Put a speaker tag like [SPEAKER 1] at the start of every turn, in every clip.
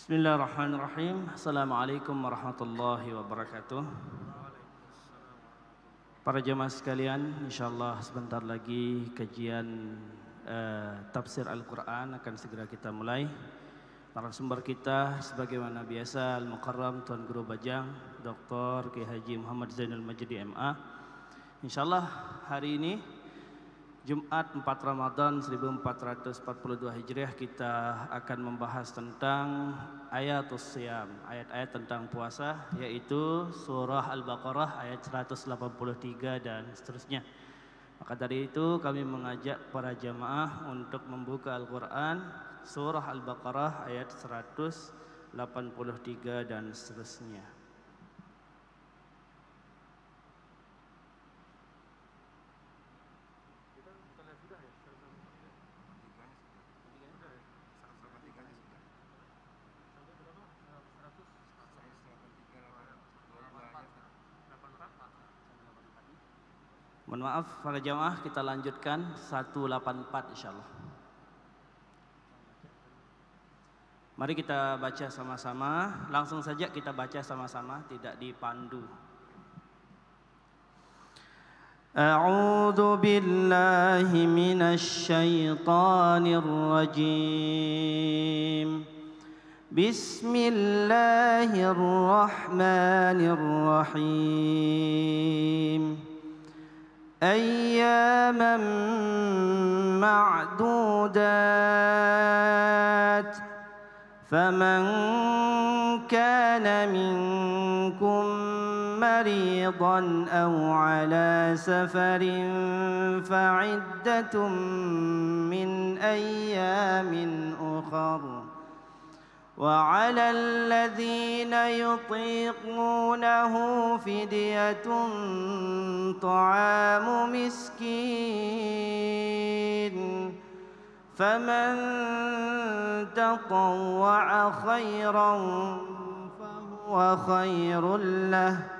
[SPEAKER 1] Bismillahirrahmanirrahim. Assalamualaikum warahmatullahi wabarakatuh. Para jemaah sekalian, insyaallah sebentar lagi kajian uh, tafsir Al-Quran akan segera kita mulai. Para sumber kita sebagaimana biasa Al-Mukarram Tuan Guru Bajang, Dr. Ki Haji Muhammad Zainul Majdi MA. Insyaallah hari ini Jumat 4 Ramadan 1442 Hijriah kita akan membahas tentang ayatus siyam, ayat-ayat tentang puasa yaitu surah Al-Baqarah ayat 183 dan seterusnya. Maka dari itu kami mengajak para jamaah untuk membuka Al-Qur'an surah Al-Baqarah ayat 183 dan seterusnya. Mohon maaf para jamaah kita lanjutkan 184 insyaallah. Mari kita baca sama-sama, langsung saja kita baca sama-sama tidak dipandu. A'udzu billahi minasy syaithanir rajim. Bismillahirrahmanirrahim. أياما معدودات فمن كان منكم مريضا أو على سفر فعدة من أيام أخر وعلى الذين يطيقونه فدية طعام مسكين. فمن تطوع خيرا فهو خير له.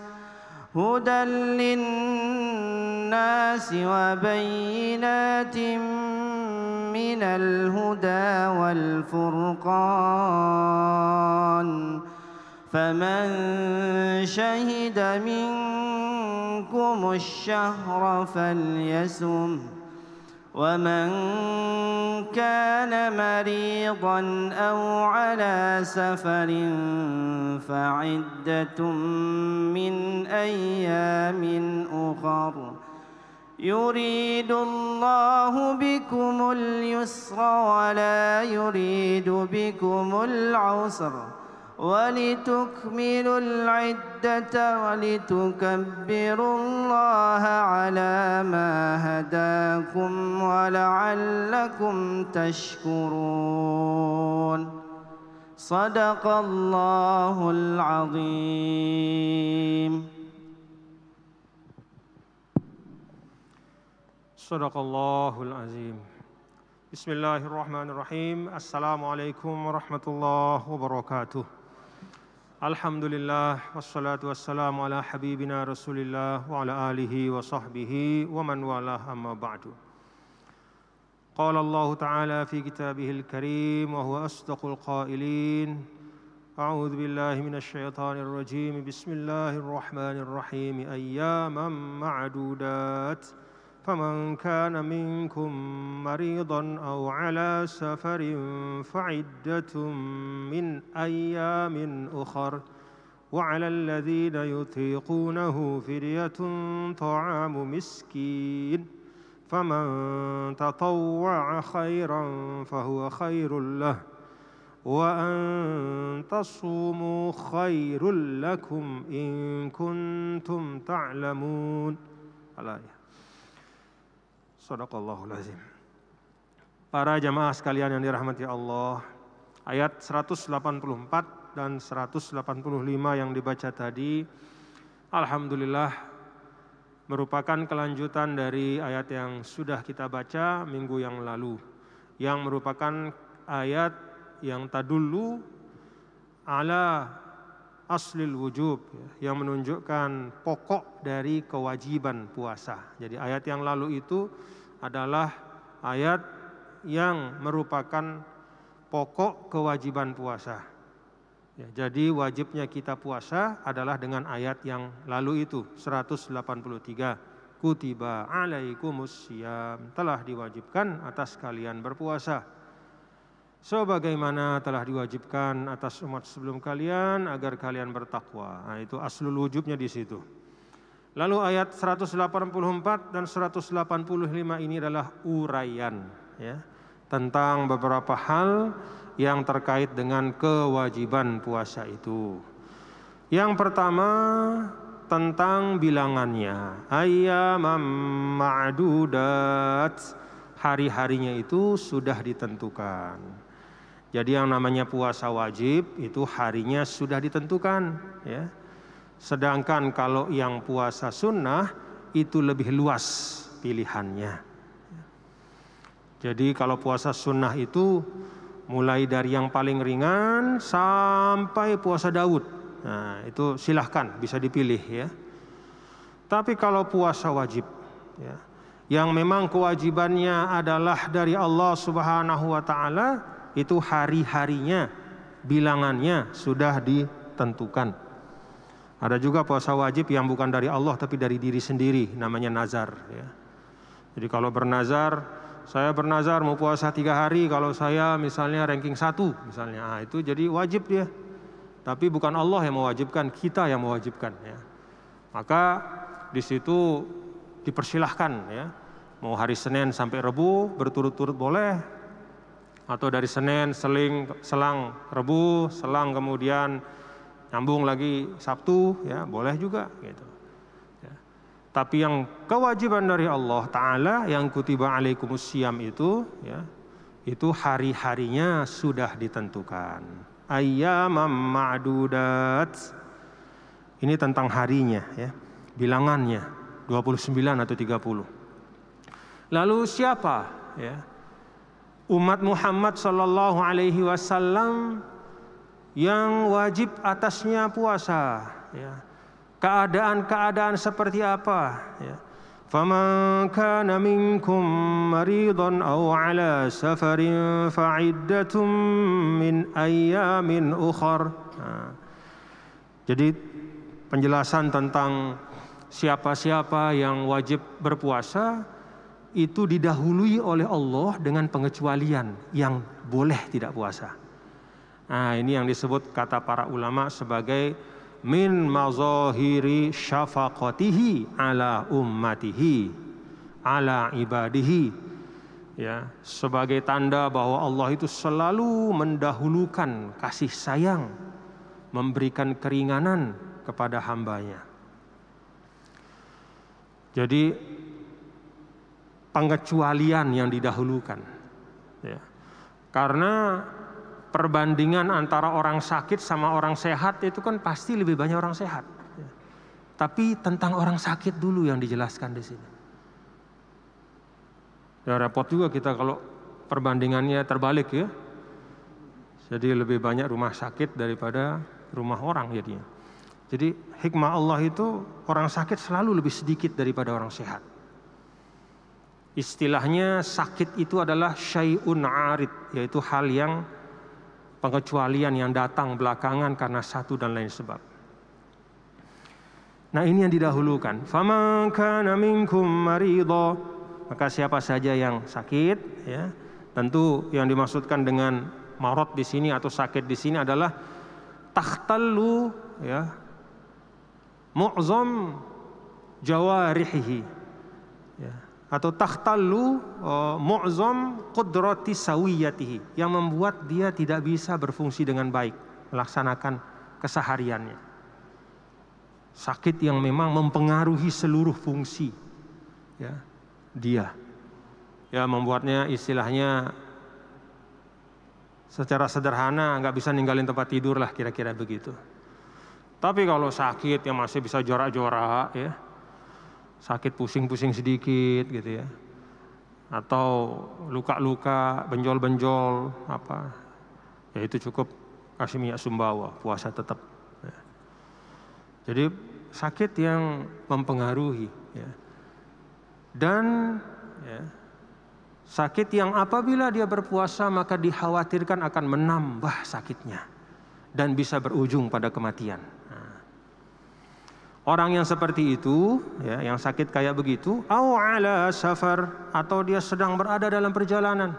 [SPEAKER 1] هدى للناس وبينات من الهدى والفرقان. فمن شهد منكم الشهر فليسم ومن كان مريضا أو على سفر فعده من أيام اخر يريد الله بكم اليسر ولا يريد بكم العسر ولتكملوا العدة ولتكبروا الله على ما هداكم ولعلكم تشكرون. صدق الله العظيم.
[SPEAKER 2] صدق الله العظيم. بسم الله الرحمن الرحيم. السلام عليكم ورحمة الله وبركاته. الحمد لله والصلاة والسلام على حبيبنا رسول الله وعلى آله وصحبه ومن والاه أما بعد. قال الله تعالى في كتابه الكريم وهو أصدق القائلين أعوذ بالله من الشيطان الرجيم بسم الله الرحمن الرحيم أياما معدودات. فمن كان منكم مريضا أو على سفر فعدة من أيام أخر. وعلى الذين يطيقونه فدية طعام مسكين. فمن تطوع خيرا فهو خير له. وأن تصوموا خير لكم إن كنتم تعلمون. الايه Sadaqallahul azim. Para jamaah sekalian yang dirahmati Allah, ayat 184 dan 185 yang dibaca tadi, Alhamdulillah merupakan kelanjutan dari ayat yang sudah kita baca minggu yang lalu yang merupakan ayat yang tadullu ala aslil wujub yang menunjukkan pokok dari kewajiban puasa. Jadi ayat yang lalu itu adalah ayat yang merupakan pokok kewajiban puasa. Ya, jadi wajibnya kita puasa adalah dengan ayat yang lalu itu 183 kutiba alaikumus siyam telah diwajibkan atas kalian berpuasa sebagaimana telah diwajibkan atas umat sebelum kalian agar kalian bertakwa. Nah, itu aslul wujubnya di situ. Lalu ayat 184 dan 185 ini adalah uraian ya, tentang beberapa hal yang terkait dengan kewajiban puasa itu. Yang pertama tentang bilangannya. Ayyamam ma'dudat. Hari-harinya itu sudah ditentukan. Jadi yang namanya puasa wajib itu harinya sudah ditentukan, ya. Sedangkan kalau yang puasa sunnah itu lebih luas pilihannya. Jadi kalau puasa sunnah itu mulai dari yang paling ringan sampai puasa Daud. Nah, itu silahkan bisa dipilih ya. Tapi kalau puasa wajib, ya, yang memang kewajibannya adalah dari Allah Subhanahu wa taala, itu hari-harinya, bilangannya sudah ditentukan. Ada juga puasa wajib yang bukan dari Allah tapi dari diri sendiri, namanya nazar. Ya. Jadi kalau bernazar, saya bernazar mau puasa tiga hari, kalau saya misalnya ranking satu, misalnya, ah, itu jadi wajib dia. Tapi bukan Allah yang mewajibkan, kita yang mewajibkan. Ya. Maka di situ dipersilahkan ya, mau hari Senin sampai Rebu berturut-turut boleh, atau dari Senin seling selang Rebu selang kemudian nyambung lagi Sabtu ya boleh juga gitu. Ya. tapi yang kewajiban dari Allah Taala yang kutiba alaikumus siam itu ya itu hari-harinya sudah ditentukan. Ayyamam ma'dudat. Ini tentang harinya ya bilangannya 29 atau 30 lalu siapa ya? Umat Muhammad Sallallahu Alaihi Wasallam yang wajib atasnya puasa. Ya. Keadaan-keadaan seperti apa? Ya. فمن كان منكم مريضا أو على سفر فعدة من أيام أخر nah. Jadi penjelasan tentang siapa-siapa yang wajib berpuasa itu didahului oleh Allah dengan pengecualian yang boleh tidak puasa. Nah, ini yang disebut kata para ulama sebagai min mazahiri syafaqatihi ala ummatihi ala ibadihi ya sebagai tanda bahwa Allah itu selalu mendahulukan kasih sayang memberikan keringanan kepada hambanya jadi pengecualian yang didahulukan. Ya. Karena perbandingan antara orang sakit sama orang sehat itu kan pasti lebih banyak orang sehat. Tapi tentang orang sakit dulu yang dijelaskan di sini. Ya repot juga kita kalau perbandingannya terbalik ya. Jadi lebih banyak rumah sakit daripada rumah orang jadinya. Jadi hikmah Allah itu orang sakit selalu lebih sedikit daripada orang sehat. Istilahnya sakit itu adalah syai'un arid, yaitu hal yang pengecualian yang datang belakangan karena satu dan lain sebab. Nah ini yang didahulukan. Faman minkum maridha, maka siapa saja yang sakit, ya, tentu yang dimaksudkan dengan marot di sini atau sakit di sini adalah takhtallu ya mu'zam jawarihi atau takhtallu uh, mu'zam qudrati sawiyatihi yang membuat dia tidak bisa berfungsi dengan baik melaksanakan kesehariannya. Sakit yang memang mempengaruhi seluruh fungsi ya, dia. Ya membuatnya istilahnya secara sederhana nggak bisa ninggalin tempat tidur lah kira-kira begitu. Tapi kalau sakit yang masih bisa jorak-jorak ya, sakit pusing-pusing sedikit gitu ya. Atau luka-luka, benjol-benjol apa. Ya itu cukup kasih minyak sumbawa, puasa tetap. Ya. Jadi sakit yang mempengaruhi ya. Dan ya, sakit yang apabila dia berpuasa maka dikhawatirkan akan menambah sakitnya dan bisa berujung pada kematian. Orang yang seperti itu, ya, yang sakit kayak begitu, au ala safar atau dia sedang berada dalam perjalanan.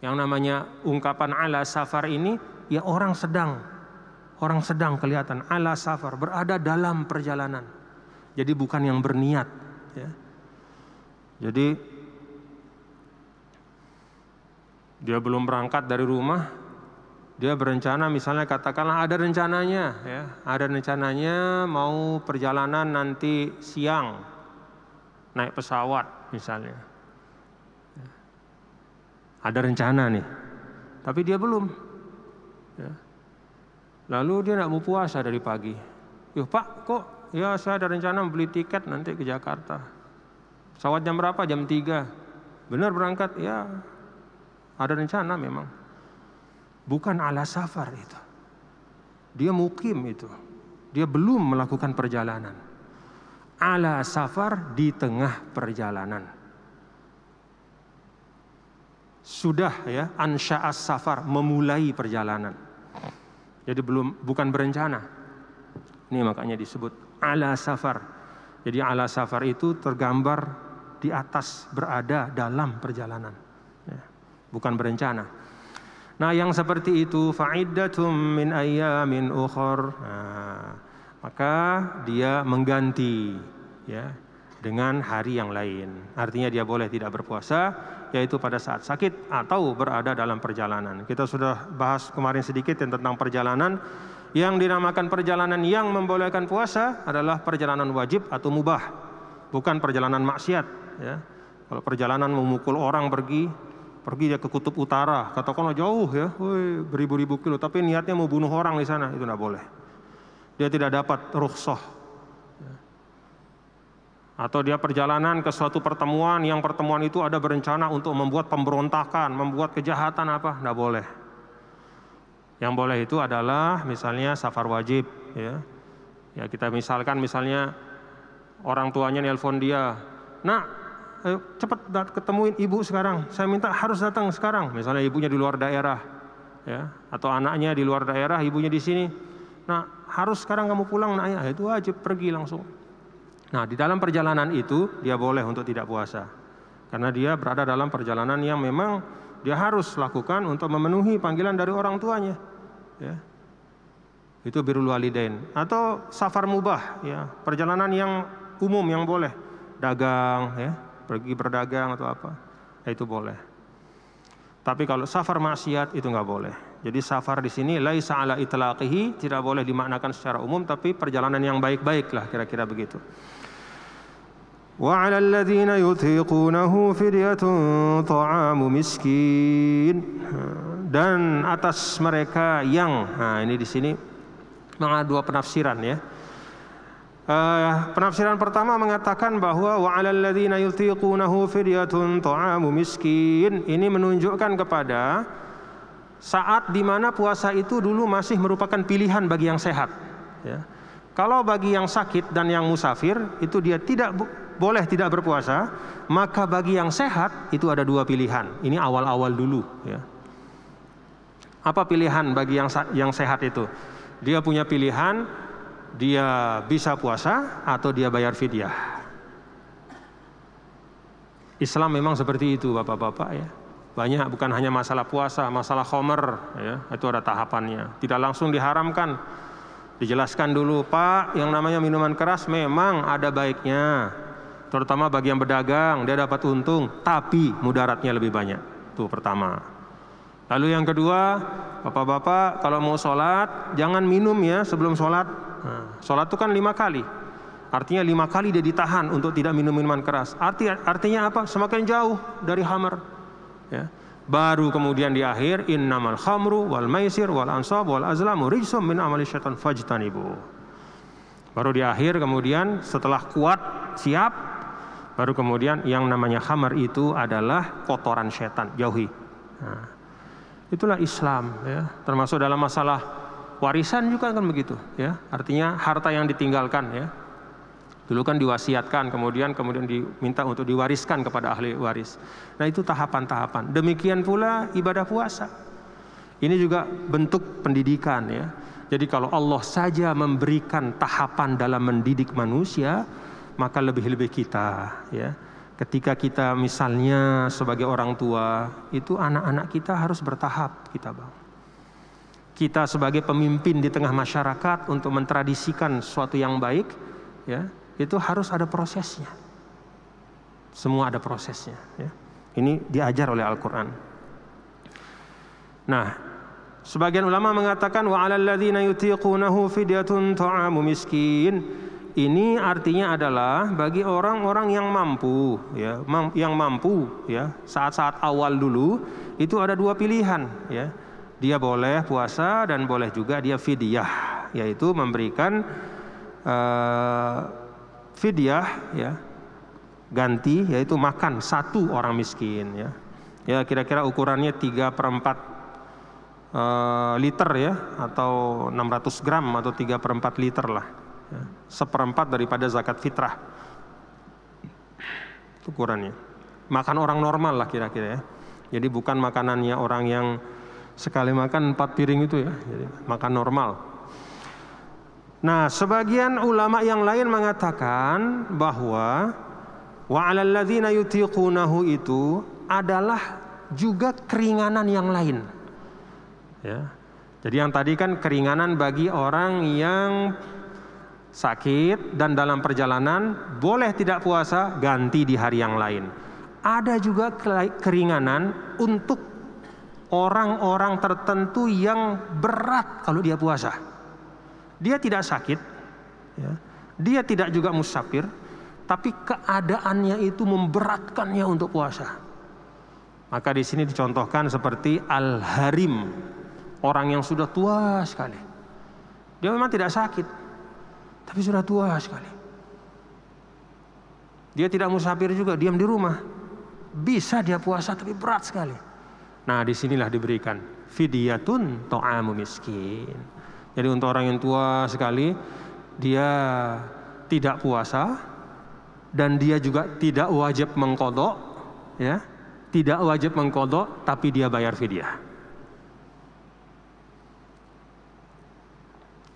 [SPEAKER 2] Yang namanya ungkapan ala safar ini, ya orang sedang, orang sedang kelihatan ala safar berada dalam perjalanan. Jadi bukan yang berniat. Ya. Jadi dia belum berangkat dari rumah, dia berencana misalnya katakanlah ada rencananya ya, ada rencananya mau perjalanan nanti siang naik pesawat misalnya. Ada rencana nih. Tapi dia belum. Ya. Lalu dia nak mau puasa dari pagi. Yuh Pak, kok ya saya ada rencana beli tiket nanti ke Jakarta. Pesawat jam berapa? Jam 3. Benar berangkat? Ya, ada rencana memang. Bukan ala safar itu. Dia mukim itu. Dia belum melakukan perjalanan. Ala safar di tengah perjalanan. Sudah ya, ansya'as safar, memulai perjalanan. Jadi belum bukan berencana. Ini makanya disebut ala safar. Jadi ala safar itu tergambar di atas berada dalam perjalanan. Ya, bukan berencana. Nah, yang seperti itu fa'iddatum min ayyamin ukhur. Nah, maka dia mengganti ya dengan hari yang lain. Artinya dia boleh tidak berpuasa yaitu pada saat sakit atau berada dalam perjalanan. Kita sudah bahas kemarin sedikit tentang perjalanan yang dinamakan perjalanan yang membolehkan puasa adalah perjalanan wajib atau mubah, bukan perjalanan maksiat ya. Kalau perjalanan memukul orang pergi pergi dia ke kutub utara, katakanlah jauh ya, beribu-ribu kilo, tapi niatnya mau bunuh orang di sana, itu tidak boleh. Dia tidak dapat rukhsah. Atau dia perjalanan ke suatu pertemuan, yang pertemuan itu ada berencana untuk membuat pemberontakan, membuat kejahatan apa, tidak boleh. Yang boleh itu adalah misalnya safar wajib, ya. Ya kita misalkan misalnya orang tuanya nelpon dia, nak ayo cepat ketemuin ibu sekarang. Saya minta harus datang sekarang. Misalnya ibunya di luar daerah, ya, atau anaknya di luar daerah, ibunya di sini. Nah, harus sekarang kamu pulang, nak ya, itu wajib pergi langsung. Nah, di dalam perjalanan itu dia boleh untuk tidak puasa, karena dia berada dalam perjalanan yang memang dia harus lakukan untuk memenuhi panggilan dari orang tuanya. Ya. Itu birul walidain atau safar mubah, ya, perjalanan yang umum yang boleh dagang, ya, pergi berdagang atau apa, ya itu boleh. Tapi kalau safar maksiat itu nggak boleh. Jadi safar di sini laisa ala itlaqihi tidak boleh dimaknakan secara umum tapi perjalanan yang baik-baik lah kira-kira begitu. 'ala alladziina yutiqunahu fidyatun ta'amu miskin. Dan atas mereka yang nah ini di sini mengadu dua penafsiran ya. Uh, penafsiran pertama mengatakan bahwa wa 'alal ladzina yutiqunahu fidyatun ta'amu miskin. Ini menunjukkan kepada saat di mana puasa itu dulu masih merupakan pilihan bagi yang sehat. Ya. Kalau bagi yang sakit dan yang musafir itu dia tidak boleh tidak berpuasa, maka bagi yang sehat itu ada dua pilihan. Ini awal-awal dulu. Ya. Apa pilihan bagi yang yang sehat itu? Dia punya pilihan dia bisa puasa atau dia bayar fidyah. Islam memang seperti itu Bapak-bapak ya. Banyak bukan hanya masalah puasa, masalah khomer ya, itu ada tahapannya. Tidak langsung diharamkan. Dijelaskan dulu, Pak, yang namanya minuman keras memang ada baiknya. Terutama bagi yang berdagang, dia dapat untung, tapi mudaratnya lebih banyak. Itu pertama. Lalu yang kedua, Bapak-bapak kalau mau sholat, jangan minum ya sebelum sholat Sholat itu kan lima kali. Artinya lima kali dia ditahan untuk tidak minum minuman keras. Arti, artinya apa? Semakin jauh dari hamar. Ya. Baru kemudian di akhir innamal khamru wal maisir wal ansab wal azlamu rijsum min amali syaitan fajtanibu. Baru di akhir kemudian setelah kuat siap, baru kemudian yang namanya khamar itu adalah kotoran setan, jauhi. Nah, itulah Islam ya, termasuk dalam masalah warisan juga kan begitu ya. Artinya harta yang ditinggalkan ya. Dulu kan diwasiatkan, kemudian kemudian diminta untuk diwariskan kepada ahli waris. Nah, itu tahapan-tahapan. Demikian pula ibadah puasa. Ini juga bentuk pendidikan ya. Jadi kalau Allah saja memberikan tahapan dalam mendidik manusia, maka lebih-lebih kita ya. Ketika kita misalnya sebagai orang tua, itu anak-anak kita harus bertahap kita, Bang. Kita sebagai pemimpin di tengah masyarakat untuk mentradisikan sesuatu yang baik, ya, itu harus ada prosesnya. Semua ada prosesnya. Ya. Ini diajar oleh Al-Quran. Nah, sebagian ulama mengatakan wa yutiqunahu fidyatun ta'amu miskin. Ini artinya adalah bagi orang-orang yang mampu, ya, yang mampu, ya, saat-saat awal dulu itu ada dua pilihan, ya. Dia boleh puasa dan boleh juga dia fidyah, yaitu memberikan uh, fidyah ya ganti yaitu makan satu orang miskin ya. Ya kira-kira ukurannya 3 per 4 uh, eh, liter ya atau 600 gram atau 3 per 4 liter lah ya. seperempat daripada zakat fitrah. Ukurannya. Makan orang normal lah kira-kira ya. Jadi bukan makanannya orang yang sekali makan empat piring itu ya jadi makan normal Nah, sebagian ulama yang lain mengatakan bahwa wa yutiqunahu itu adalah juga keringanan yang lain. Ya. Jadi yang tadi kan keringanan bagi orang yang sakit dan dalam perjalanan boleh tidak puasa ganti di hari yang lain. Ada juga keringanan untuk orang-orang tertentu yang berat kalau dia puasa. Dia tidak sakit, ya. dia tidak juga musafir, tapi keadaannya itu memberatkannya untuk puasa. Maka di sini dicontohkan seperti al-harim, orang yang sudah tua sekali. Dia memang tidak sakit, tapi sudah tua sekali. Dia tidak musafir juga, diam di rumah. Bisa dia puasa tapi berat sekali. Nah, di sinilah diberikan fidyatun to'amu miskin. Jadi untuk orang yang tua sekali dia tidak puasa dan dia juga tidak wajib mengkodok, ya, tidak wajib mengkodok, tapi dia bayar fidyah.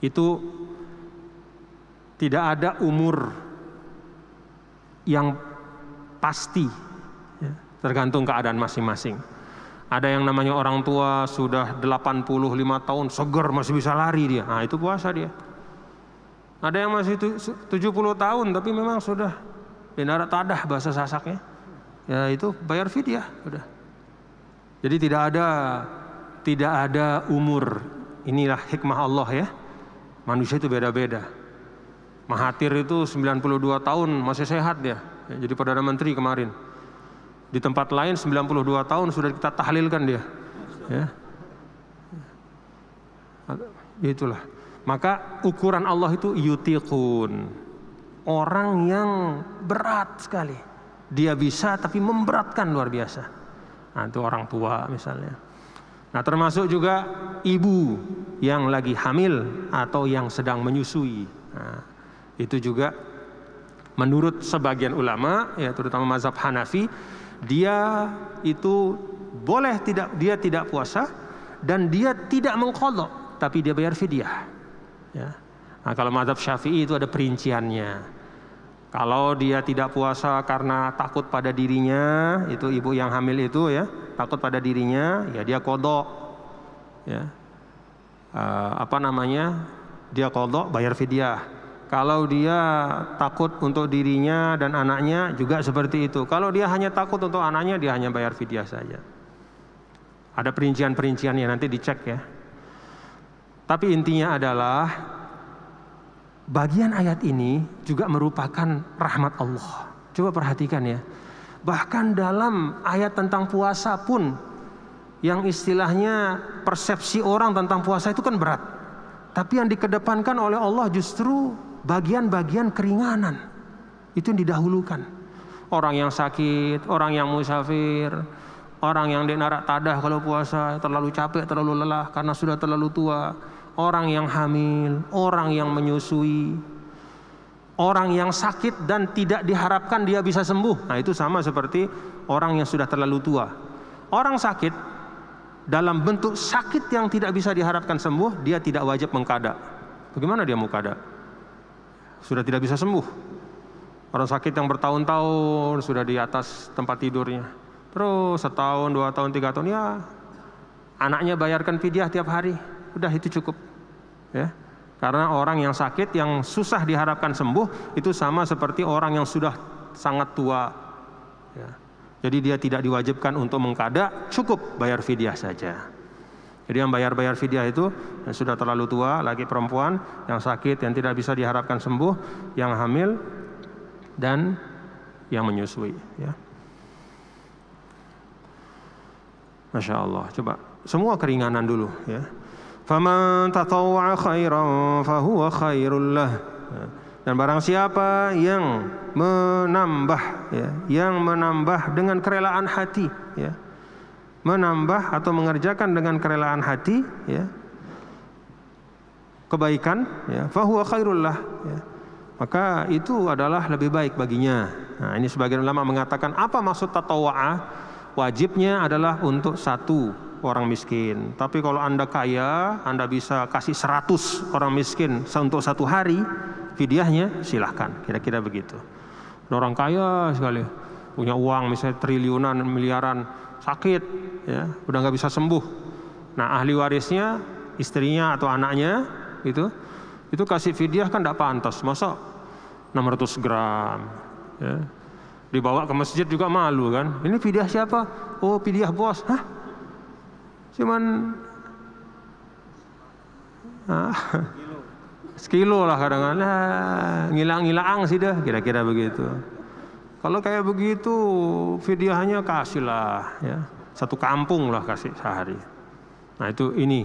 [SPEAKER 2] Itu tidak ada umur yang pasti, ya, tergantung keadaan masing-masing. Ada yang namanya orang tua sudah 85 tahun, seger masih bisa lari dia. Nah, itu puasa dia. Ada yang masih 70 tahun tapi memang sudah dinara tadah bahasa sasaknya. Ya itu bayar fidyah, udah. Jadi tidak ada tidak ada umur. Inilah hikmah Allah ya. Manusia itu beda-beda. Mahathir itu 92 tahun masih sehat dia. Ya, jadi Perdana Menteri kemarin. Di tempat lain 92 tahun sudah kita tahlilkan dia. Ya. Itulah. Maka ukuran Allah itu yutiqun. Orang yang berat sekali. Dia bisa tapi memberatkan luar biasa. Nah, itu orang tua misalnya. Nah, termasuk juga ibu yang lagi hamil atau yang sedang menyusui. Nah, itu juga menurut sebagian ulama, ya terutama mazhab Hanafi, dia itu boleh tidak dia tidak puasa dan dia tidak mengkodok tapi dia bayar fidyah. Ya. Nah, kalau madhab syafi'i itu ada perinciannya. Kalau dia tidak puasa karena takut pada dirinya, itu ibu yang hamil itu ya, takut pada dirinya, ya dia kodok. Ya. Uh, apa namanya? Dia kodok bayar fidyah. Kalau dia takut untuk dirinya dan anaknya juga seperti itu. Kalau dia hanya takut untuk anaknya, dia hanya bayar fidyah saja. Ada perincian-perinciannya nanti dicek ya. Tapi intinya adalah bagian ayat ini juga merupakan rahmat Allah. Coba perhatikan ya. Bahkan dalam ayat tentang puasa pun yang istilahnya persepsi orang tentang puasa itu kan berat. Tapi yang dikedepankan oleh Allah justru bagian-bagian keringanan. Itu yang didahulukan. Orang yang sakit, orang yang musafir, orang yang narak tadah kalau puasa, terlalu capek, terlalu lelah karena sudah terlalu tua, orang yang hamil, orang yang menyusui, orang yang sakit dan tidak diharapkan dia bisa sembuh. Nah, itu sama seperti orang yang sudah terlalu tua. Orang sakit dalam bentuk sakit yang tidak bisa diharapkan sembuh, dia tidak wajib mengkada. Bagaimana dia mau kada? Sudah tidak bisa sembuh. Orang sakit yang bertahun-tahun sudah di atas tempat tidurnya. Terus setahun, dua tahun, tiga tahun ya anaknya bayarkan fidyah tiap hari. Udah itu cukup. Ya. Karena orang yang sakit yang susah diharapkan sembuh itu sama seperti orang yang sudah sangat tua. Ya. Jadi dia tidak diwajibkan untuk mengkada, cukup bayar fidyah saja. Jadi yang bayar-bayar fidyah itu yang sudah terlalu tua, lagi perempuan, yang sakit, yang tidak bisa diharapkan sembuh, yang hamil, dan yang menyusui ya. Masya Allah coba semua keringanan dulu ya. Dan barang siapa yang menambah ya yang menambah dengan kerelaan hati ya menambah atau mengerjakan dengan kerelaan hati ya kebaikan ya fahuwa khairul lah ya maka itu adalah lebih baik baginya. Nah, ini sebagian ulama mengatakan apa maksud tatawa'ah? Wajibnya adalah untuk satu orang miskin. Tapi kalau Anda kaya, Anda bisa kasih 100 orang miskin untuk satu hari, fidyahnya silahkan. Kira-kira begitu. Orang kaya sekali, punya uang misalnya triliunan, miliaran, sakit, ya, udah nggak bisa sembuh. Nah ahli warisnya, istrinya atau anaknya, itu, itu kasih fidyah kan tidak pantas. Masa 600 gram. Ya. Dibawa ke masjid juga malu kan. Ini pidiah siapa? Oh pidiah bos. Hah? Cuman ah, sekilo lah kadang-kadang. Nah, ngilang-ngilang sih dah kira-kira begitu. Kalau kayak begitu fidyahnya kasihlah ya. Satu kampung lah kasih sehari. Nah itu ini.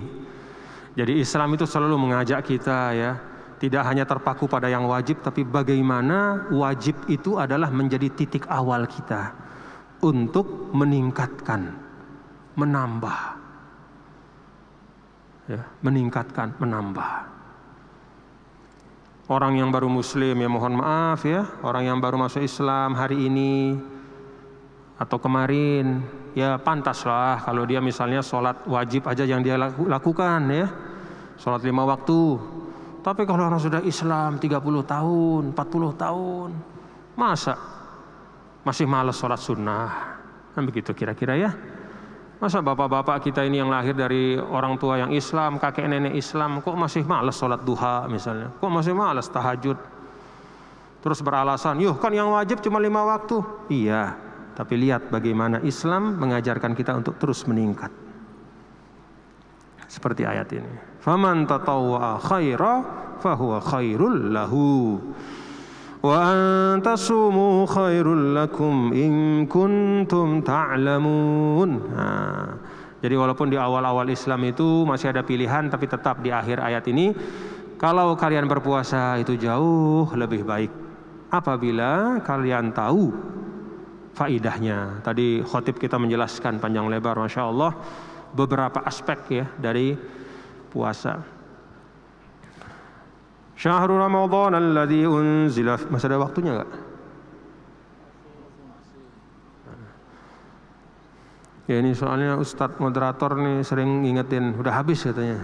[SPEAKER 2] Jadi Islam itu selalu mengajak kita ya tidak hanya terpaku pada yang wajib, tapi bagaimana wajib itu adalah menjadi titik awal kita untuk meningkatkan, menambah, ya, meningkatkan, menambah. Orang yang baru Muslim ya mohon maaf ya, orang yang baru masuk Islam hari ini atau kemarin ya pantaslah kalau dia misalnya sholat wajib aja yang dia lakukan ya, sholat lima waktu tapi kalau orang sudah Islam 30 tahun, 40 tahun, masa masih malas sholat sunnah? Kan begitu kira-kira ya. Masa bapak-bapak kita ini yang lahir dari orang tua yang Islam, kakek nenek Islam, kok masih malas sholat duha misalnya? Kok masih malas tahajud? Terus beralasan, yuh kan yang wajib cuma lima waktu. Iya, tapi lihat bagaimana Islam mengajarkan kita untuk terus meningkat. Seperti ayat ini. Faman tatawwa khaira fahuwa khairul lahu. Wa antasumu khairul lakum in kuntum ta'lamun. Jadi walaupun di awal-awal Islam itu masih ada pilihan tapi tetap di akhir ayat ini kalau kalian berpuasa itu jauh lebih baik apabila kalian tahu faidahnya. Tadi khotib kita menjelaskan panjang lebar Masya Allah beberapa aspek ya dari puasa. Syahrul Ramadan alladhi unzila masih ada waktunya enggak? Ya ini soalnya Ustadz moderator nih sering ngingetin, udah habis katanya.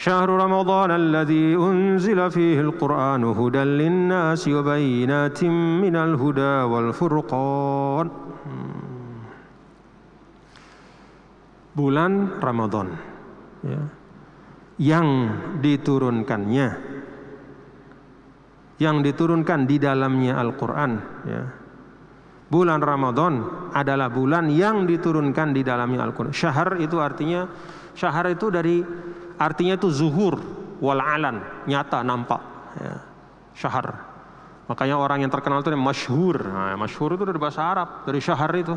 [SPEAKER 2] شهر رمضان الذي أنزل فيه القرآن هدى للناس وبينات من الهدى والفرقان bulan Ramadan ya, yang diturunkannya yang diturunkan di dalamnya Al-Quran ya. bulan Ramadan adalah bulan yang diturunkan di dalamnya Al-Quran. Syahar itu artinya syahar itu dari artinya itu zuhur wal alan nyata nampak ya. syahar makanya orang yang terkenal itu masyhur. Nah, masyhur itu dari bahasa Arab dari syahar itu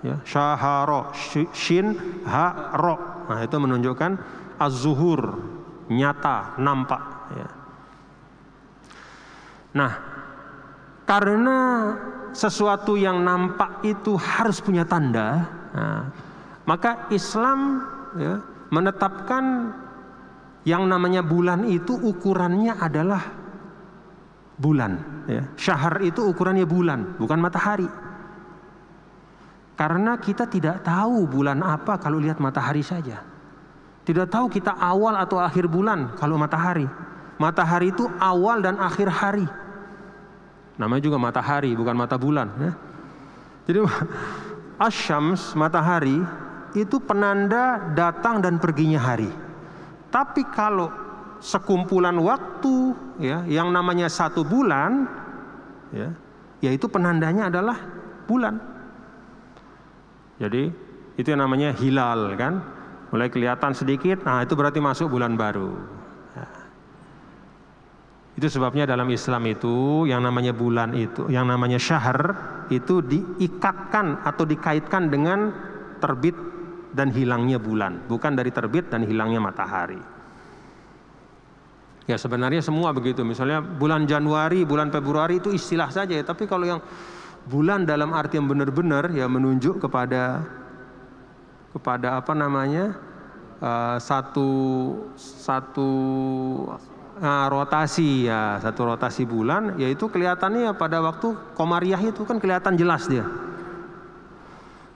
[SPEAKER 2] ya. Syaharo shin ha ro. Nah itu menunjukkan az-zuhur nyata nampak ya nah karena sesuatu yang nampak itu harus punya tanda, nah, maka Islam ya, menetapkan yang namanya bulan itu ukurannya adalah bulan. Ya. Syahar itu ukurannya bulan, bukan matahari. Karena kita tidak tahu bulan apa kalau lihat matahari saja. Tidak tahu kita awal atau akhir bulan kalau matahari. Matahari itu awal dan akhir hari. Namanya juga matahari, bukan mata bulan. Ya. Jadi asyams, matahari, itu penanda datang dan perginya hari. Tapi kalau sekumpulan waktu, ya, yang namanya satu bulan, ya, yaitu penandanya adalah bulan. Jadi itu yang namanya hilal kan, mulai kelihatan sedikit, nah itu berarti masuk bulan baru. Itu sebabnya dalam Islam itu yang namanya bulan itu, yang namanya syahr itu diikatkan atau dikaitkan dengan terbit dan hilangnya bulan, bukan dari terbit dan hilangnya matahari. Ya sebenarnya semua begitu. Misalnya bulan Januari, bulan Februari itu istilah saja ya. Tapi kalau yang bulan dalam arti yang benar-benar ya menunjuk kepada kepada apa namanya uh, satu satu Nah, rotasi ya satu rotasi bulan yaitu kelihatannya ya pada waktu komariah itu kan kelihatan jelas dia.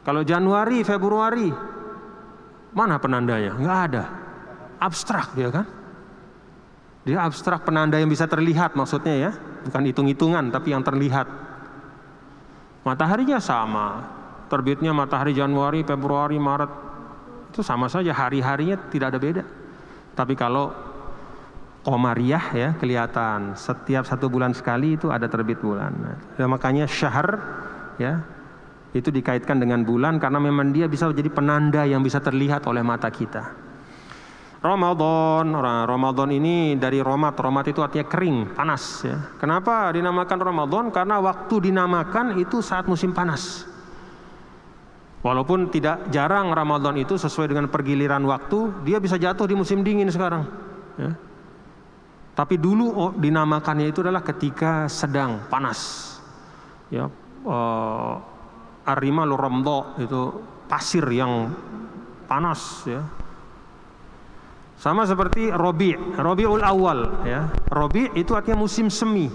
[SPEAKER 2] Kalau Januari, Februari mana penandanya? Nggak ada. Abstrak dia kan. Dia abstrak penanda yang bisa terlihat maksudnya ya, bukan hitung-hitungan tapi yang terlihat. Mataharinya sama. Terbitnya matahari Januari, Februari, Maret itu sama saja hari-harinya tidak ada beda. Tapi kalau Komariah ya kelihatan setiap satu bulan sekali itu ada terbit bulan. Nah, makanya syahr ya itu dikaitkan dengan bulan karena memang dia bisa menjadi penanda yang bisa terlihat oleh mata kita. Ramadan, Ramadan ini dari romat, romat itu artinya kering, panas ya. Kenapa dinamakan Ramadan? Karena waktu dinamakan itu saat musim panas. Walaupun tidak jarang Ramadan itu sesuai dengan pergiliran waktu, dia bisa jatuh di musim dingin sekarang. Ya. Tapi dulu oh, dinamakannya itu adalah ketika sedang panas. Ya, uh, Arima Luromdo itu pasir yang panas ya. Sama seperti Robi, Robiul Awal ya. Robi itu artinya musim semi.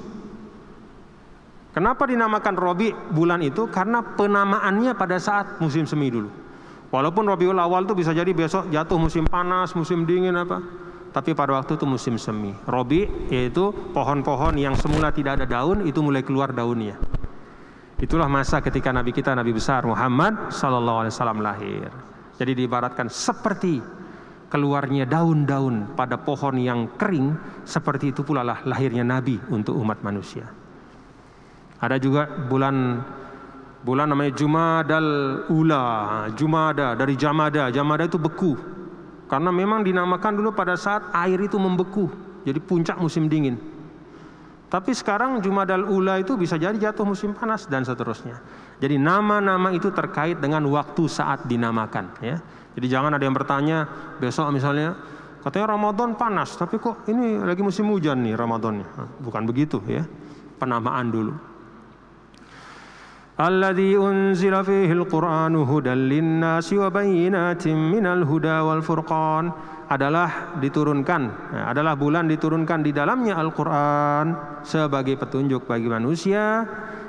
[SPEAKER 2] Kenapa dinamakan Robi bulan itu? Karena penamaannya pada saat musim semi dulu. Walaupun Robiul Awal itu bisa jadi besok jatuh musim panas, musim dingin apa tapi pada waktu itu musim semi. Robi yaitu pohon-pohon yang semula tidak ada daun itu mulai keluar daunnya. Itulah masa ketika Nabi kita Nabi besar Muhammad Sallallahu Alaihi Wasallam lahir. Jadi diibaratkan seperti keluarnya daun-daun pada pohon yang kering, seperti itu pula lah lahirnya Nabi untuk umat manusia. Ada juga bulan bulan namanya Jumadal Ula, Jumada dari Jamada, Jamada itu beku, karena memang dinamakan dulu pada saat air itu membeku, jadi puncak musim dingin. Tapi sekarang Jumadal Ula itu bisa jadi jatuh musim panas dan seterusnya. Jadi nama-nama itu terkait dengan waktu saat dinamakan ya. Jadi jangan ada yang bertanya besok misalnya katanya Ramadan panas, tapi kok ini lagi musim hujan nih Ramadannya. Bukan begitu ya. Penamaan dulu. الذي أنزل فيه القرآن هدى للناس وبينات من الهدى والفرقان adalah diturunkan adalah bulan diturunkan di dalamnya Al-Qur'an sebagai petunjuk bagi manusia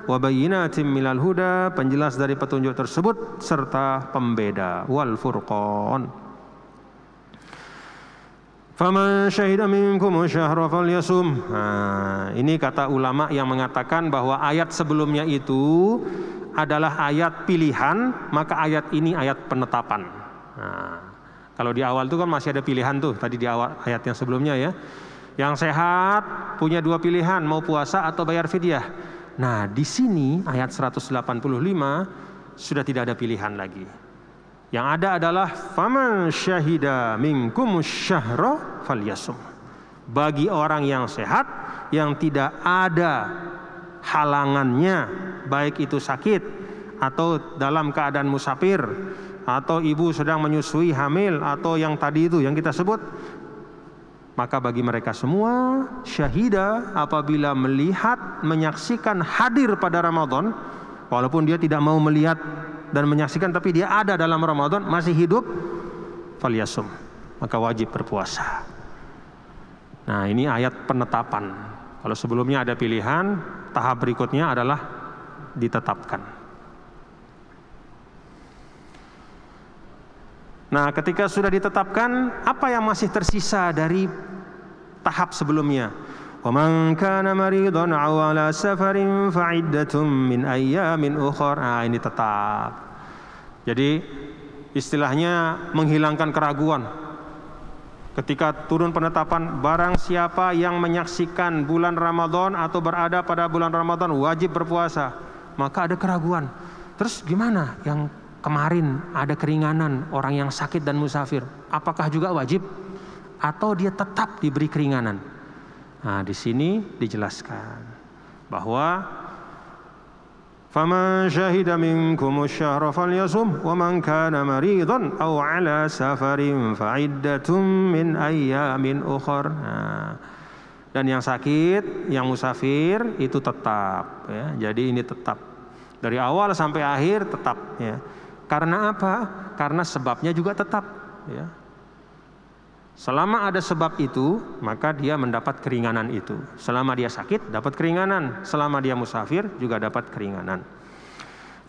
[SPEAKER 2] wa bayyinatin minal huda penjelas dari petunjuk tersebut serta pembeda wal furqan Faman syahida minkum syahra falyasum. Nah, ini kata ulama yang mengatakan bahwa ayat sebelumnya itu adalah ayat pilihan, maka ayat ini ayat penetapan. Nah, kalau di awal itu kan masih ada pilihan tuh, tadi di awal ayat yang sebelumnya ya. Yang sehat punya dua pilihan, mau puasa atau bayar fidyah. Nah, di sini ayat 185 sudah tidak ada pilihan lagi. Yang ada adalah faman syahida minkum syahra falyasum. Bagi orang yang sehat yang tidak ada halangannya baik itu sakit atau dalam keadaan musafir atau ibu sedang menyusui hamil atau yang tadi itu yang kita sebut Maka bagi mereka semua syahida apabila melihat menyaksikan hadir pada Ramadan walaupun dia tidak mau melihat dan menyaksikan tapi dia ada dalam Ramadan masih hidup falyasum maka wajib berpuasa. Nah, ini ayat penetapan. Kalau sebelumnya ada pilihan, tahap berikutnya adalah ditetapkan. Nah, ketika sudah ditetapkan, apa yang masih tersisa dari tahap sebelumnya? وَمَنْ كَانَ مَرِيضًا أَوْ عَلَى سَفَرٍ فَعِدَّةٌ مِنْ أَيَّامٍ أُخَرٍ Nah, ini tetap. Jadi istilahnya menghilangkan keraguan. Ketika turun penetapan barang siapa yang menyaksikan bulan Ramadan atau berada pada bulan Ramadan wajib berpuasa, maka ada keraguan. Terus gimana yang kemarin ada keringanan orang yang sakit dan musafir, apakah juga wajib atau dia tetap diberi keringanan? Nah, di sini dijelaskan bahwa فمن شهد منكم الشهر فليصم ومن كان مريضا أو على سفر فعدة من أيام أخر nah, dan yang sakit, yang musafir itu tetap ya. Jadi ini tetap dari awal sampai akhir tetap ya. Karena apa? Karena sebabnya juga tetap. Ya. Selama ada sebab itu, maka dia mendapat keringanan itu. Selama dia sakit, dapat keringanan. Selama dia musafir, juga dapat keringanan.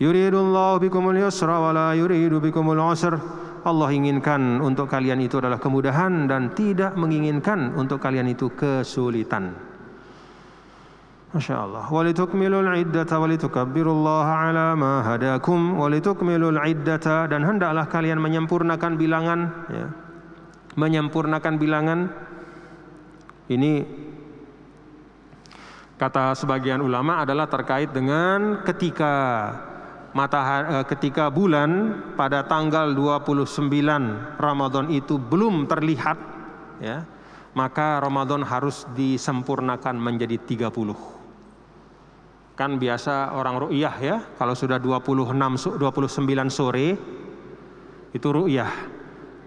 [SPEAKER 2] Yuridullahu bikumul yusra wa la yuridu bikumul usr. Allah inginkan untuk kalian itu adalah kemudahan dan tidak menginginkan untuk kalian itu kesulitan. Masya Allah. Walitukmilul iddata walitukabbirullaha ala ma hadakum walitukmilul iddata dan hendaklah kalian menyempurnakan bilangan ya. Menyempurnakan bilangan ini kata sebagian ulama adalah terkait dengan ketika matahari eh, ketika bulan pada tanggal 29 Ramadan itu belum terlihat ya maka Ramadan harus disempurnakan menjadi 30 Kan biasa orang ru'yah ya, kalau sudah 26 29 sore itu ru'yah.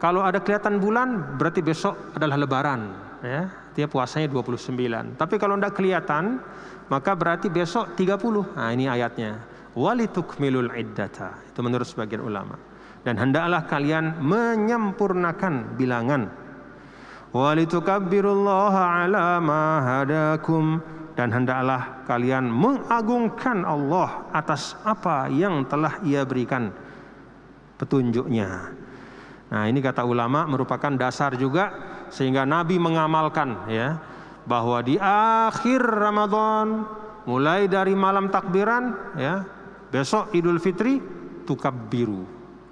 [SPEAKER 2] Kalau ada kelihatan bulan berarti besok adalah lebaran ya. Dia puasanya 29. Tapi kalau tidak kelihatan maka berarti besok 30. Nah, ini ayatnya. Walitukmilul iddata. Itu menurut sebagian ulama. Dan hendaklah kalian menyempurnakan bilangan. Walitukabbirullaha ala ma hadakum dan hendaklah kalian mengagungkan Allah atas apa yang telah Ia berikan petunjuknya. Nah, ini kata ulama merupakan dasar juga sehingga Nabi mengamalkan ya bahwa di akhir Ramadan mulai dari malam takbiran ya besok Idul Fitri tukabbiru.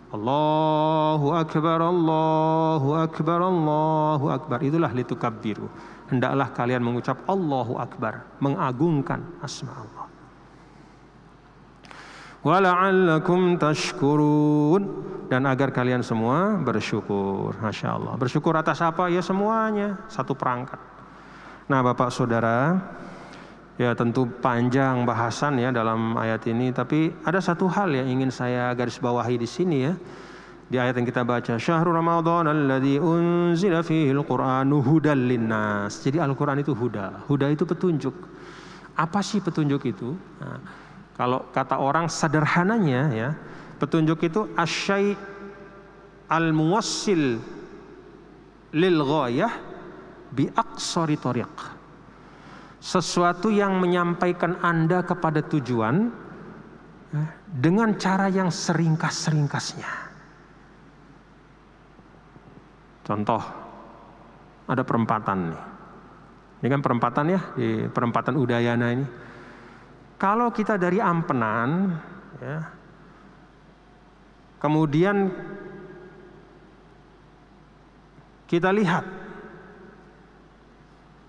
[SPEAKER 2] Allahu akbar Allahu akbar Allahu akbar. Itulah litukabbiru. Hendaklah kalian mengucap Allahu Akbar, mengagungkan asma Allah. Wala'allakum tashkurun dan agar kalian semua bersyukur. Masya Allah. Bersyukur atas apa? Ya semuanya. Satu perangkat. Nah Bapak Saudara, ya tentu panjang bahasan ya dalam ayat ini. Tapi ada satu hal yang ingin saya garis bawahi di sini ya di ayat yang kita baca syahrul ramadan alladzi unzila fihi alquranu hudal linnas jadi Al-Qur'an itu huda huda itu petunjuk apa sih petunjuk itu nah, kalau kata orang sederhananya ya petunjuk itu asyai al muwassil lil ghayah bi aqsari tariq sesuatu yang menyampaikan Anda kepada tujuan ya, dengan cara yang seringkas-seringkasnya Contoh, ada perempatan nih. Ini kan perempatan ya, di perempatan Udayana ini. Kalau kita dari Ampenan, ya, kemudian kita lihat,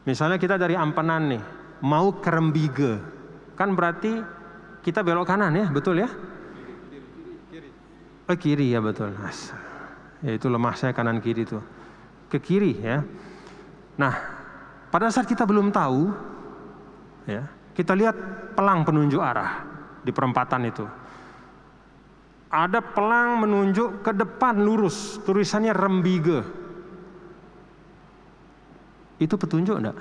[SPEAKER 2] misalnya kita dari Ampenan nih, mau ke Rembige, kan berarti kita belok kanan ya, betul ya? Oh kiri ya betul. Asal yaitu lemah saya kanan kiri itu ke kiri ya. Nah, pada saat kita belum tahu ya, kita lihat pelang penunjuk arah di perempatan itu. Ada pelang menunjuk ke depan lurus, tulisannya Rembige. Itu petunjuk enggak?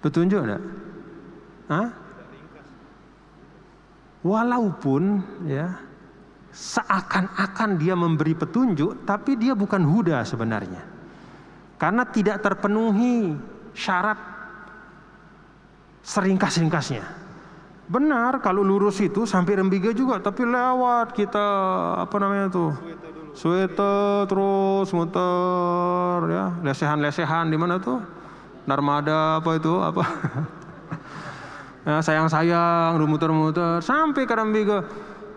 [SPEAKER 2] Petunjuk enggak? Hah? Walaupun ya seakan-akan dia memberi petunjuk, tapi dia bukan huda sebenarnya. Karena tidak terpenuhi syarat seringkas-ringkasnya. Benar kalau lurus itu sampai Rembiga juga, tapi lewat kita apa namanya tuh? Suete terus muter ya, lesehan-lesehan di mana tuh? Narmada apa itu apa? ya, sayang-sayang, muter-muter sampai ke Rembiga.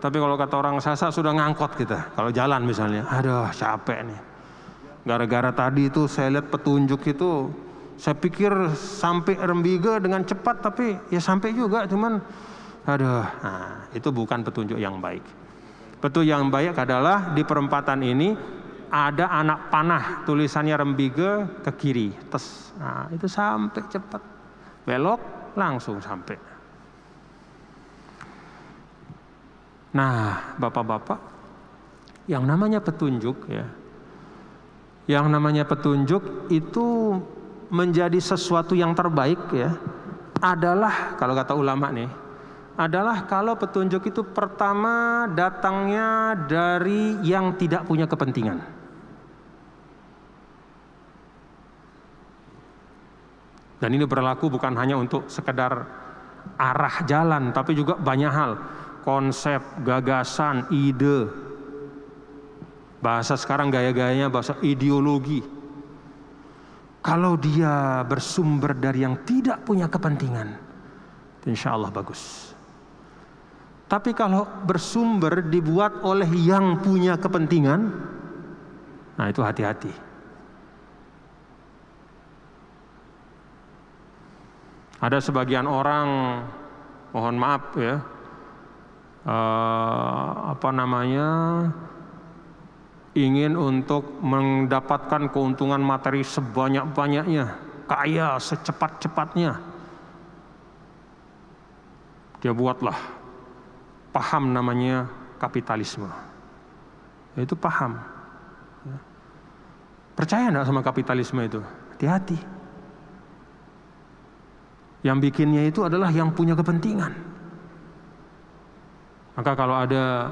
[SPEAKER 2] Tapi kalau kata orang Sasa sudah ngangkot kita. Kalau jalan misalnya, aduh capek nih. Gara-gara tadi itu saya lihat petunjuk itu saya pikir sampai Rembiga dengan cepat tapi ya sampai juga cuman aduh nah, itu bukan petunjuk yang baik. Petunjuk yang baik adalah di perempatan ini ada anak panah tulisannya Rembiga ke kiri. Tes. Nah, itu sampai cepat. Belok langsung sampai. Nah, Bapak-bapak, yang namanya petunjuk ya. Yang namanya petunjuk itu menjadi sesuatu yang terbaik ya adalah kalau kata ulama nih adalah kalau petunjuk itu pertama datangnya dari yang tidak punya kepentingan. Dan ini berlaku bukan hanya untuk sekedar arah jalan, tapi juga banyak hal. Konsep, gagasan, ide. Bahasa sekarang gaya-gayanya bahasa ideologi kalau dia bersumber dari yang tidak punya kepentingan, insya Allah bagus. Tapi kalau bersumber dibuat oleh yang punya kepentingan, nah itu hati-hati. Ada sebagian orang, mohon maaf ya, uh, apa namanya, ingin untuk mendapatkan keuntungan materi sebanyak-banyaknya, kaya secepat-cepatnya. Dia buatlah paham namanya kapitalisme. Itu paham. Ya. Percaya enggak sama kapitalisme itu? Hati-hati. Yang bikinnya itu adalah yang punya kepentingan. Maka kalau ada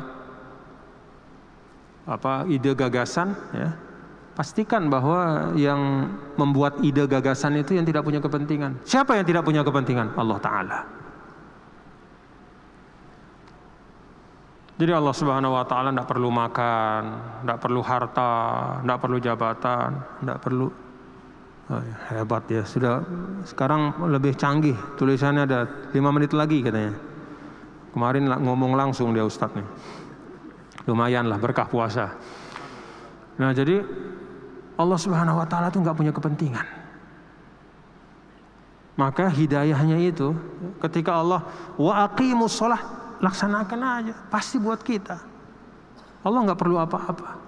[SPEAKER 2] apa ide gagasan ya. Pastikan bahwa yang membuat ide gagasan itu yang tidak punya kepentingan. Siapa yang tidak punya kepentingan? Allah taala. Jadi Allah Subhanahu wa taala tidak perlu makan tidak perlu harta tidak perlu jabatan tidak perlu oh, ya, hebat ya. Sudah sekarang lebih canggih. Tulisannya ada lima menit lagi katanya. Kemarin ngomong langsung dia ustadz nih lumayan lah berkah puasa. Nah jadi Allah Subhanahu Wa Taala tuh nggak punya kepentingan. Maka hidayahnya itu ketika Allah wa aqimus laksanakan aja pasti buat kita. Allah nggak perlu apa-apa.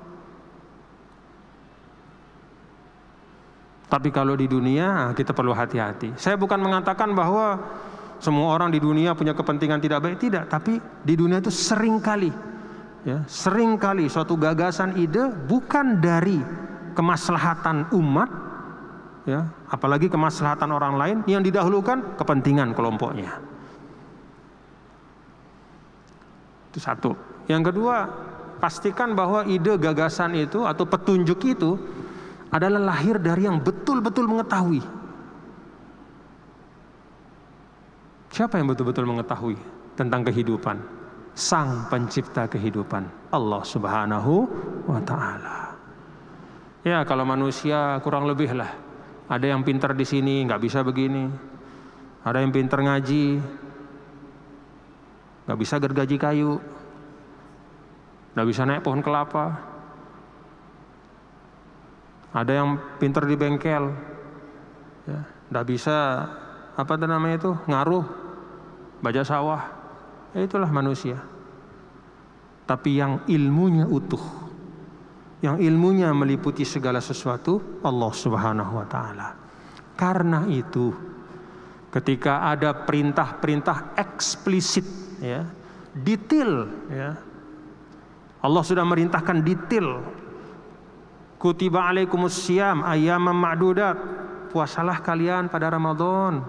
[SPEAKER 2] Tapi kalau di dunia kita perlu hati-hati. Saya bukan mengatakan bahwa semua orang di dunia punya kepentingan tidak baik, tidak. Tapi di dunia itu sering kali ya, sering kali suatu gagasan ide bukan dari kemaslahatan umat ya, apalagi kemaslahatan orang lain yang didahulukan kepentingan kelompoknya. Itu satu. Yang kedua, pastikan bahwa ide gagasan itu atau petunjuk itu adalah lahir dari yang betul-betul mengetahui. Siapa yang betul-betul mengetahui tentang kehidupan? Sang pencipta kehidupan Allah Subhanahu wa taala. Ya, kalau manusia kurang lebih lah. Ada yang pintar di sini nggak bisa begini. Ada yang pintar ngaji nggak bisa gergaji kayu. nggak bisa naik pohon kelapa. Ada yang pintar di bengkel. Ya, nggak bisa apa namanya itu ngaruh baja sawah. Ya, itulah manusia tapi yang ilmunya utuh. Yang ilmunya meliputi segala sesuatu Allah Subhanahu wa taala. Karena itu ketika ada perintah-perintah eksplisit ya, detail ya. Allah sudah merintahkan detail. Kutiba alaikumus siyam ayyaman ma'dudat. puasalah kalian pada Ramadan.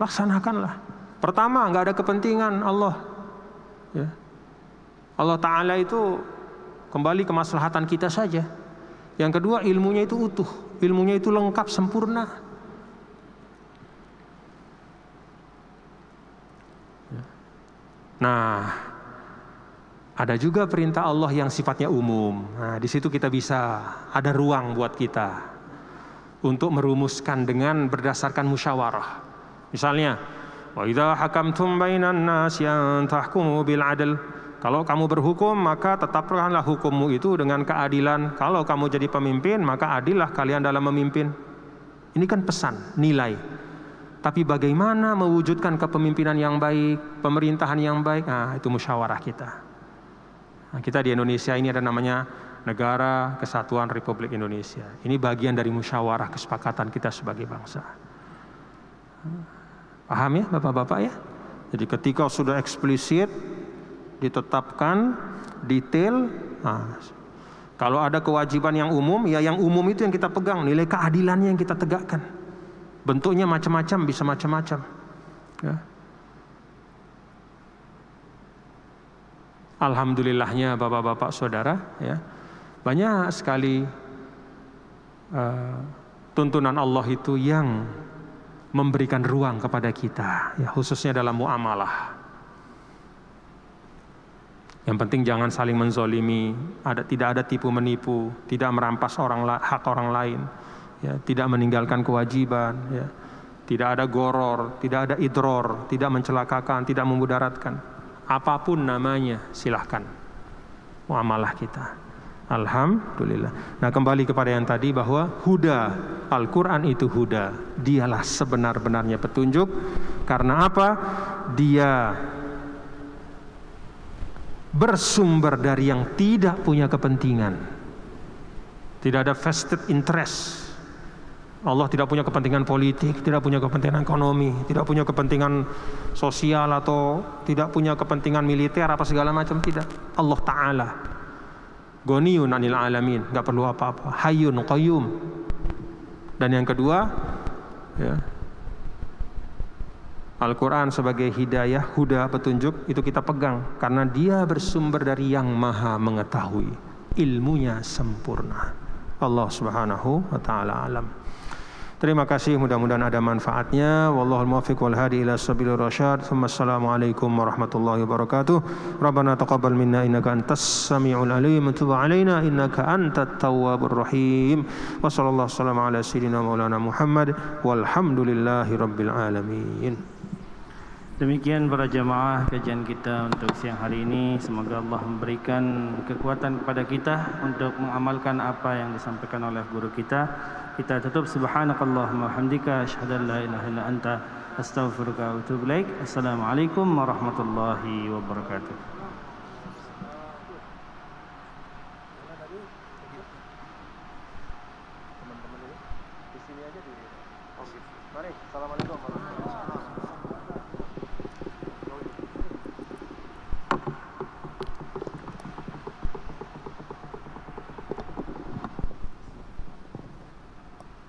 [SPEAKER 2] Laksanakanlah. Pertama, nggak ada kepentingan Allah. Ya. Allah Ta'ala itu kembali ke maslahatan kita saja. Yang kedua, ilmunya itu utuh. Ilmunya itu lengkap, sempurna. Ya. Nah, ada juga perintah Allah yang sifatnya umum. Nah, di situ kita bisa ada ruang buat kita untuk merumuskan dengan berdasarkan musyawarah. Misalnya, nas yang. Kalau kamu berhukum maka tetapkanlah hukummu itu dengan keadilan. Kalau kamu jadi pemimpin maka adillah kalian dalam memimpin. Ini kan pesan, nilai. Tapi bagaimana mewujudkan kepemimpinan yang baik, pemerintahan yang baik? Nah, itu musyawarah kita. Nah, kita di Indonesia ini ada namanya Negara Kesatuan Republik Indonesia. Ini bagian dari musyawarah kesepakatan kita sebagai bangsa. Paham ya Bapak-bapak ya? Jadi ketika sudah eksplisit ditetapkan detail, nah, kalau ada kewajiban yang umum, ya yang umum itu yang kita pegang, nilai keadilannya yang kita tegakkan. Bentuknya macam-macam, bisa macam-macam. Ya. Alhamdulillahnya bapak-bapak saudara, ya banyak sekali uh, tuntunan Allah itu yang memberikan ruang kepada kita, ya, khususnya dalam muamalah. Yang penting jangan saling menzolimi, ada, tidak ada tipu menipu, tidak merampas orang hak orang lain, ya, tidak meninggalkan kewajiban, ya, tidak ada goror, tidak ada idror, tidak mencelakakan, tidak memudaratkan. Apa pun namanya, silahkan muamalah kita. Alhamdulillah. Nah kembali kepada yang tadi bahwa huda Al-Quran itu huda. Dialah sebenar-benarnya petunjuk. Karena apa? Dia bersumber dari yang tidak punya kepentingan. Tidak ada vested interest. Allah tidak punya kepentingan politik, tidak punya kepentingan ekonomi, tidak punya kepentingan sosial atau tidak punya kepentingan militer apa segala macam tidak. Allah Taala Goniyun anil alamin, nggak perlu apa-apa. Hayyun qayyum. Dan yang kedua, ya, Al-Quran sebagai hidayah, huda, petunjuk itu kita pegang. Karena dia bersumber dari yang maha mengetahui. Ilmunya sempurna. Allah subhanahu wa ta'ala alam Terima kasih mudah-mudahan ada manfaatnya. Wallahul muwaffiq wal hadi ila sabilir rasyad. Assalamualaikum warahmatullahi wabarakatuh. Rabbana taqabbal minna innaka antas samiul alim wa tub alaina innaka antat tawwabur rahim. Wa sallallahu ala sayyidina maulana Muhammad walhamdulillahi rabbil alamin.
[SPEAKER 1] Demikian para jemaah kajian kita untuk siang hari ini. Semoga Allah memberikan kekuatan kepada kita untuk mengamalkan apa yang disampaikan oleh guru kita. Kita tutup subhanakallahumma hamdika asyhadu an la ilaha illa anta astaghfiruka wa atubu ilaik. Wabarakatuh. Assalamualaikum warahmatullahi wabarakatuh.